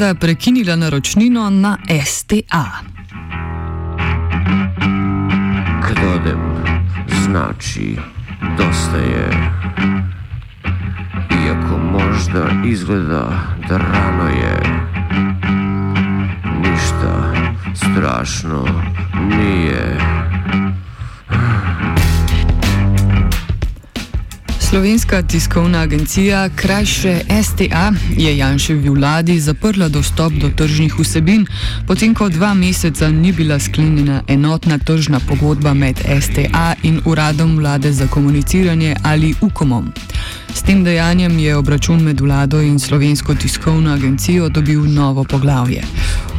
Vlada prekinila naročnino na STA. Kdodem znači dosta je. Iako možda izgleda da rano je. Ništa strašno nije. Slovenska tiskovna agencija, krajše STA, je Janševi vladi zaprla dostop do tržnih vsebin, potem ko dva meseca ni bila sklenjena enotna tržna pogodba med STA in uradom vlade za komuniciranje ali UKOMom. S tem dejanjem je obračun med vlado in slovensko tiskovno agencijo dobil novo poglavje.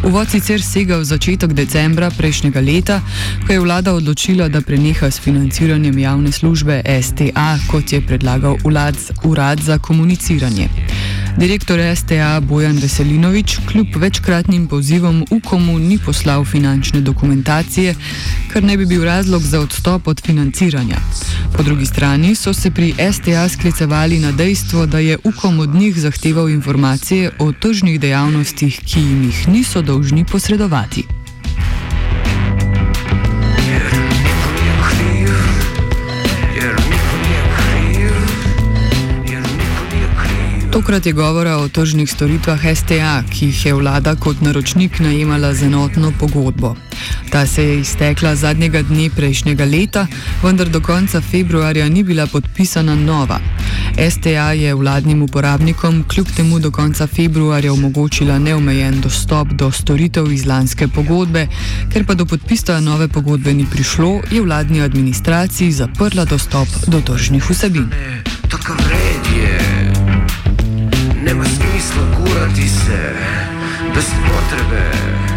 Uvod sicer sega v začetek decembra prejšnjega leta, ko je vlada odločila, da preneha s financiranjem javne službe STA, kot je predlagal vlad, urad za komuniciranje. Direktor STA Bojan Veselinovič kljub večkratnim pozivom UKOM-u ni poslal finančne dokumentacije, kar ne bi bil razlog za odstop od financiranja. Po drugi strani so se pri STA sklicevali na dejstvo, da je UKOM od njih zahteval informacije o tržnih dejavnostih, ki jim jih niso dolžni posredovati. Tokrat je govora o tržnih storitvah STA, ki jih je vlada kot naročnik najemala z enotno pogodbo. Ta se je iztekla zadnjega dne prejšnjega leta, vendar do konca februarja ni bila podpisana nova. STA je vladnim uporabnikom kljub temu do konca februarja omogočila neomejen dostop do storitev iz lanske pogodbe, ker pa do podpisa nove pogodbe ni prišlo, je vladni administraciji zaprla dostop do tržnih vsebin. Tako red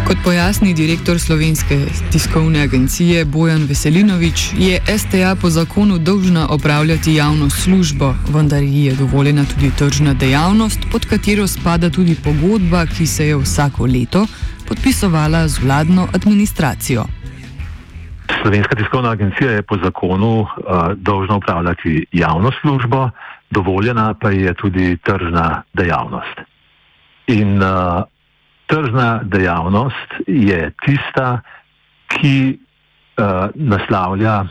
Kot pojasni direktor slovenske tiskovne agencije Bojan Veselinovič, je STA po zakonu dolžna opravljati javno službo, vendar ji je dovoljena tudi tržna dejavnost, pod katero spada tudi pogodba, ki se je vsako leto podpisovala z vladno administracijo. Slovenska tiskovna agencija je po zakonu uh, dolžna upravljati javno službo, dovoljena pa je tudi tržna dejavnost. In uh, tržna dejavnost je tista, ki uh, naslavlja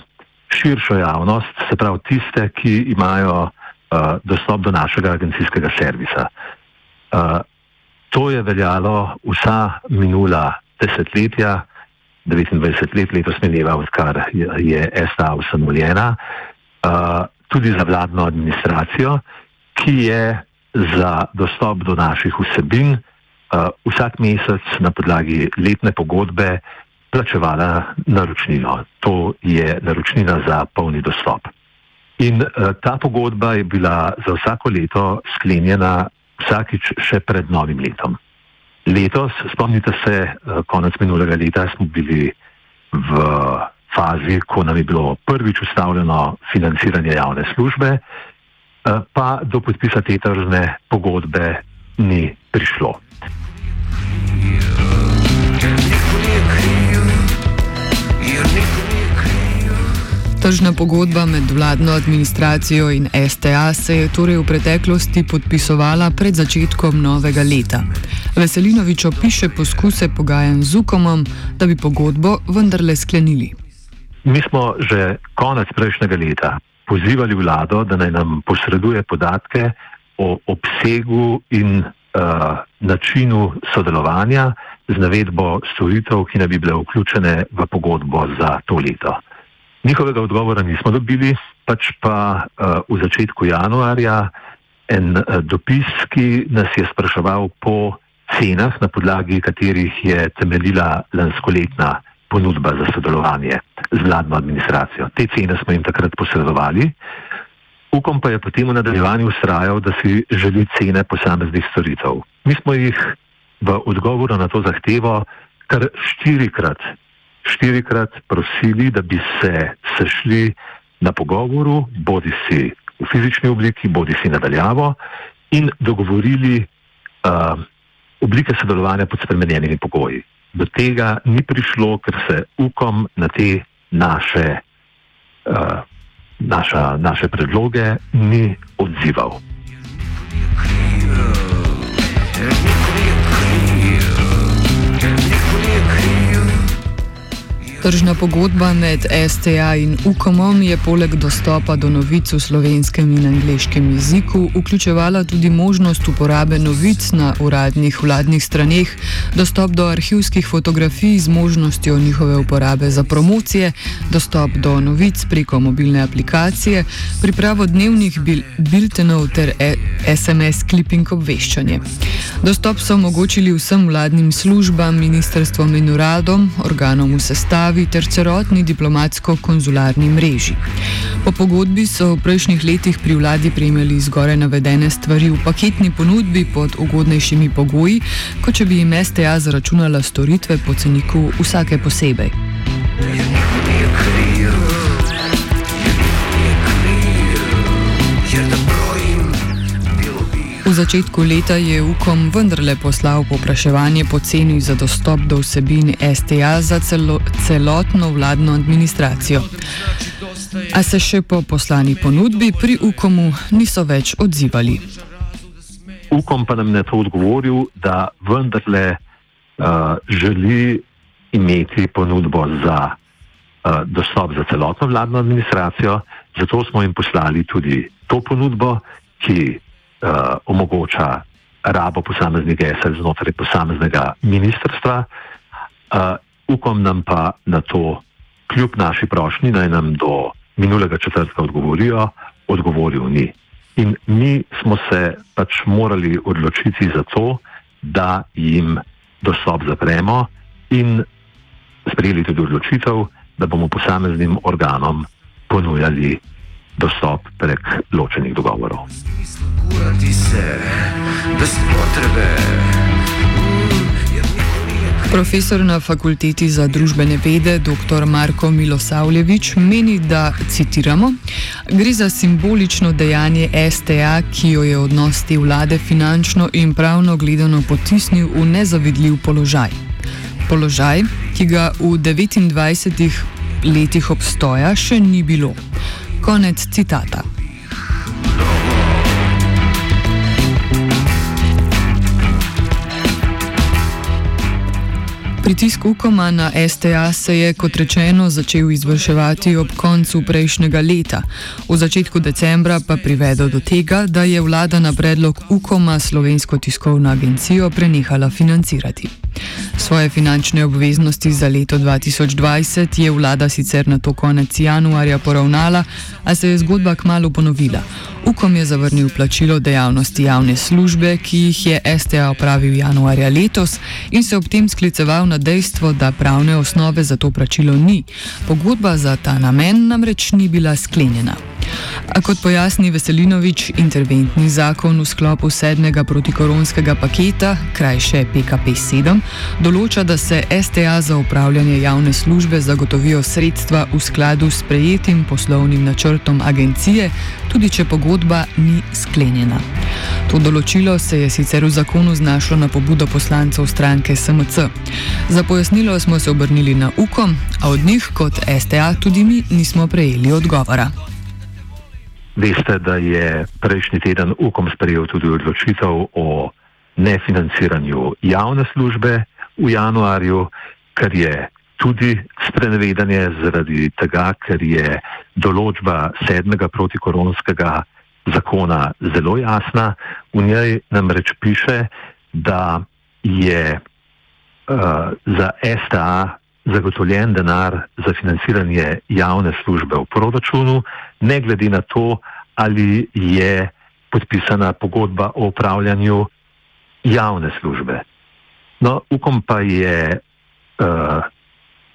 širšo javnost, se pravi tiste, ki imajo uh, dostop do našega agencijskega servisa. Uh, to je veljalo vsa minula desetletja, 29 let, letos mineva, odkar je STA ustanovljena, uh, tudi za vladno administracijo, ki je za dostop do naših vsebin vsak mesec na podlagi letne pogodbe plačevala naročnino. To je naročnina za polni dostop. In uh, ta pogodba je bila za vsako leto sklenjena vsakič še pred novim letom. Letos, spomnite se, konec minulega leta smo bili v fazi, ko nam je bilo prvič ustavljeno financiranje javne službe, pa do podpisa te tržne pogodbe ni prišlo. Tržna pogodba med vladno administracijo in STA se je torej v preteklosti podpisovala pred začetkom novega leta. Veselinovič opiše poskuse pogajanj z UKOM-om, da bi pogodbo vendarle sklenili. Mi smo že konec prejšnjega leta pozivali vlado, da naj nam posreduje podatke o obsegu in uh, načinu sodelovanja z navedbo storitev, ki naj bi bile vključene v pogodbo za to leto. Njihovega odgovora nismo dobili, pač pa uh, v začetku januarja en uh, dopis, ki nas je spraševal po cenah, na podlagi katerih je temeljila lanskoletna ponudba za sodelovanje z vladno administracijo. Te cene smo jim takrat posredovali. Ukom pa je potem v nadaljevanju ustrajal, da si želi cene posameznih storitev. Mi smo jih v odgovoru na to zahtevo kar štirikrat, štirikrat prosili, da bi se sešli na pogovoru, bodi si v fizični obliki, bodi si nadaljavo in dogovorili uh, oblike sodelovanja pod spremenjenimi pogoji. Do tega ni prišlo, ker se UKOM na te naše, uh, naša, naše predloge ni odzival. Tržna pogodba med STA in UKOM je poleg dostopa do novic v slovenskem in angliškem jeziku vključevala tudi možnost uporabe novic na uradnih vladnih straneh, dostop do arhivskih fotografij z možnostjo njihove uporabe za promocije, dostop do novic preko mobilne aplikacije, pripravo dnevnih bil biltenov ter e SMS clipping obveščanje. Dostop so omogočili vsem vladnim službam, ministrstvom in uradom, organom v sestavi, državi ter celotni diplomatsko-konzularni mreži. Po pogodbi so v prejšnjih letih pri vladi prejemali zgore navedene stvari v paketni ponudbi pod ugodnejšimi pogoji, kot če bi jim STA zaračunala storitve po ceniku vsake posebej. Začetku leta je UKOM vendarle poslal popraševanje po ceni za dostop do vsebin STA za celo, celotno vladno administracijo. A se še po poslani ponudbi pri UKOMu niso več odzivali. UKOM pa nam je to odgovoril, da vendarle uh, želi imeti ponudbo za uh, dostop za celotno vladno administracijo, zato smo jim poslali tudi to ponudbo, ki uh, omogoča rabo posameznih gesel znotraj posameznega ministrstva. Uh, Ukom nam pa na to, kljub naši prošnji, naj nam do minulega četrtka odgovorijo, odgovoril ni. In mi smo se pač morali odločiti za to, da jim dostop zapremo in sprejeli tudi odločitev, da bomo posameznim organom ponujali dostop prek ločenih dogovorov. Profesor na fakulteti za družbene vede dr. Marko Milosavljevič meni, da citiramo: Gre za simbolično dejanje STA, ki jo je odnos te vlade finančno in pravno gledano potisnil v nezavidljiv položaj. Položaj, ki ga v 29 letih obstoja še ni bilo. Konec citata. Pritisk UKOM-a na STA se je, kot rečeno, začel izvrševati ob koncu prejšnjega leta. V začetku decembra pa privedel do tega, da je vlada na predlog UKOM-a slovensko tiskovno agencijo prenehala financirati. Svoje finančne obveznosti za leto 2020 je vlada sicer na to konec januarja poravnala, a se je zgodba kmalo ponovila. Ukom je zavrnil plačilo dejavnosti javne službe, ki jih je STA opravil januarja letos in se ob tem skliceval na dejstvo, da pravne osnove za to plačilo ni. Pogodba za ta namen namreč ni bila sklenjena. A kot pojasni Veselinovič, interventni zakon v sklopu sedmega protikoronskega paketa, krajše PKP-7, določa, da se STA za upravljanje javne službe zagotovijo sredstva v skladu s prejetim poslovnim načrtom agencije, tudi če pogodba ni sklenjena. To določilo se je sicer v zakonu znašlo na pobudo poslancev stranke SMC. Za pojasnilo smo se obrnili na UKOM, a od njih kot STA tudi mi nismo prejeli odgovora. Veste, da je prejšnji teden UKOM sprejel tudi odločitev o nefinanciranju javne službe v januarju, kar je tudi sprenevedanje zaradi tega, ker je določba sedmega protikoronskega zakona zelo jasna. V njej namreč piše, da je uh, za STA zagotovljen denar za financiranje javne službe v proračunu, ne glede na to, ali je podpisana pogodba o upravljanju javne službe. No, Ukom pa je uh,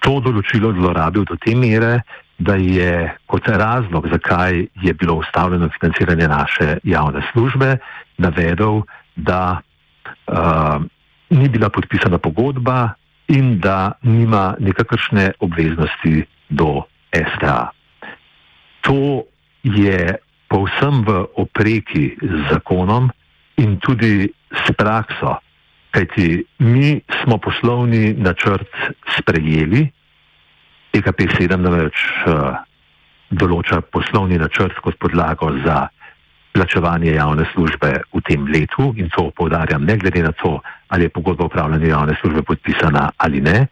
to določilo zlorabil do te mere, da je kot razlog, zakaj je bilo ustavljeno financiranje naše javne službe, navedel, da uh, ni bila podpisana pogodba in da nima nekakršne obveznosti do STA. To je povsem v opreki z zakonom in tudi s prakso, kajti mi smo poslovni načrt sprejeli, EKP 7 namreč uh, določa poslovni načrt kot podlago za plačevanje javne službe v tem letu in to povdarjam ne glede na to, ali je pogodba upravljanja javne službe podpisana ali ne.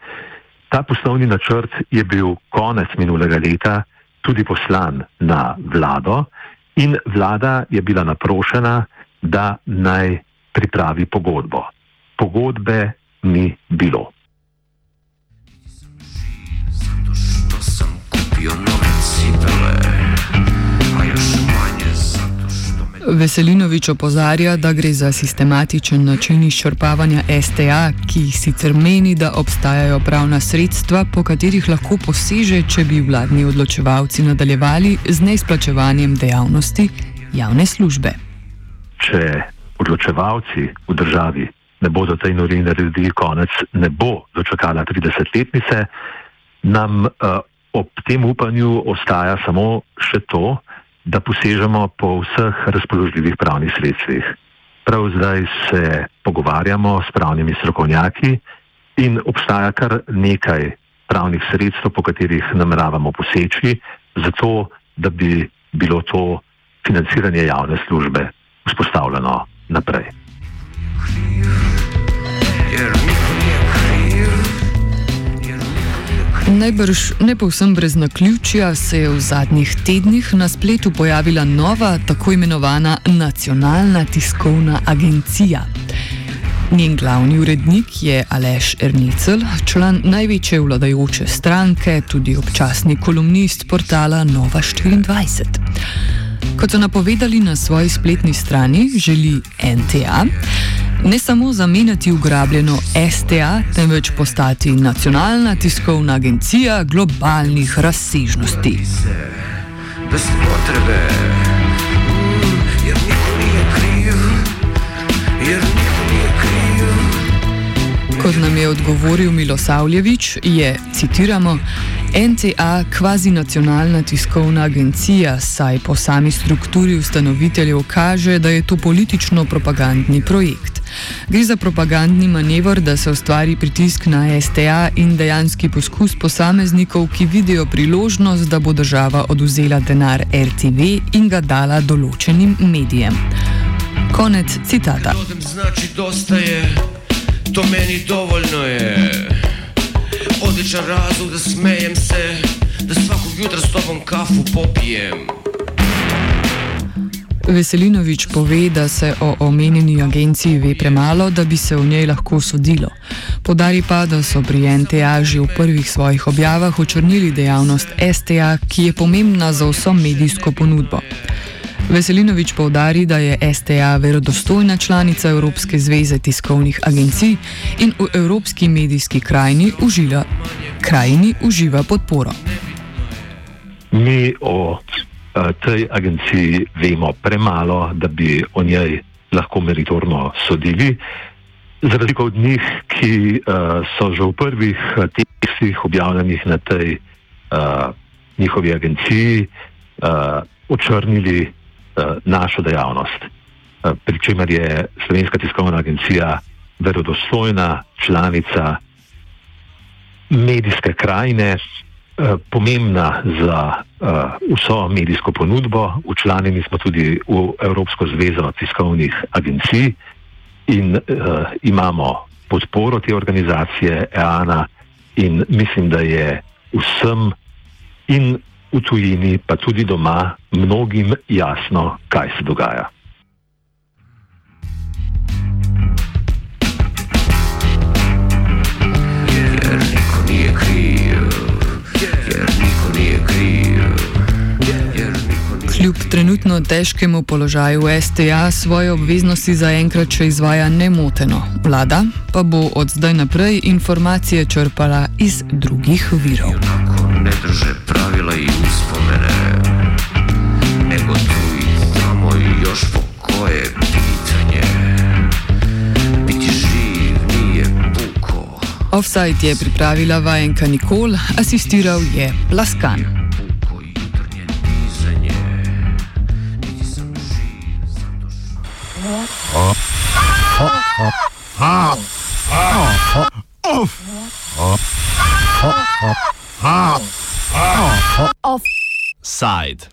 Ta poslovni načrt je bil konec minulega leta tudi poslan na vlado in vlada je bila naprošena, da naj pripravi pogodbo. Pogodbe ni bilo. Veselinovič opozarja, da gre za sistematičen način izčrpavanja STA, ki sicer meni, da obstajajo pravna sredstva, po katerih lahko poseže, če bi vladni odločevalci nadaljevali z neizplačevanjem dejavnosti javne službe. Če odločevalci v državi ne bodo tej nori naredili konec, ne bo dočakala 30-letnice, nam uh, ob tem upanju ostaja samo še to, da posežemo po vseh razpoložljivih pravnih sredstvih. Prav zdaj se pogovarjamo s pravnimi strokovnjaki in obstaja kar nekaj pravnih sredstev, po katerih nameravamo poseči, zato da bi bilo to financiranje javne službe vzpostavljeno naprej. Najbrž ne povsem brez naključja se je v zadnjih tednih na spletu pojavila nova, tako imenovana nacionalna tiskovna agencija. Njen glavni urednik je Aleš Ernicel, član največje vladajoče stranke, tudi občasni kolumnist portala Nova 24. Kot so napovedali na svoji spletni strani, želi NTA ne samo zamenjati ugrabljeno STA, temveč postati nacionalna tiskovna agencija globalnih razsežnosti. Bez potrebe, jer niko nije kriv, jer niko nije kriv. Kot nam je odgovoril Milosavljevič, je, citiramo, NTA kvazi nacionalna tiskovna agencija, saj po sami strukturi ustanoviteljev kaže, da je to politično-propagandni projekt. Gre za propagandni manevr, da se ustvari pritisk na STA in dejanski poskus posameznikov, ki vidijo priložnost, da bo država oduzela denar RTV in ga dala določenim medijem. Konec citata. Znači, je, to meni dovoljno je. Odličen razlog, da smejem se, da vsako jutro s tobom kafu popijem. Veselinovič pove, da se o omenjeni agenciji ve premalo, da bi se v njej lahko sodilo. Podari pa, da so pri NTA že v prvih svojih objavah očrnili dejavnost STA, ki je pomembna za vso medijsko ponudbo. Veselinovič povdari, da je STA verodostojna članica Evropske zveze tiskovnih agencij in v Evropski medijski krajini uživa, krajini uživa podporo. Mi o tej agenciji vemo premalo, da bi o njej lahko meritorno sodili. Za razliko od njih, ki uh, so že v prvih eh, tekstih objavljenih na tej uh, njihovi agenciji uh, očrnili uh, našo dejavnost. Uh, Pričemer je Slovenska tiskovna agencija verodostojna članica medijske krajine, Eh, pomembna za uh, vso medijsko ponudbo. Učlanjeni smo tudi v Evropsko zvezo tiskovnih agencij in uh, imamo podporo te organizacije EANA in mislim, da je vsem in v tujini, pa tudi doma, mnogim jasno, kaj se dogaja. Trenutno težkemu položaju STA svoje obveznosti zaenkrat še izvaja nemoteno. Vlada pa bo od zdaj naprej informacije črpala iz drugih virov. Ne drže pravila in spomene, nego tu in tamo još pokoje pitanje. Biti živ nije puko. Offside je pripravila vajenka Nikol, asistiral je Plaskan. Offside.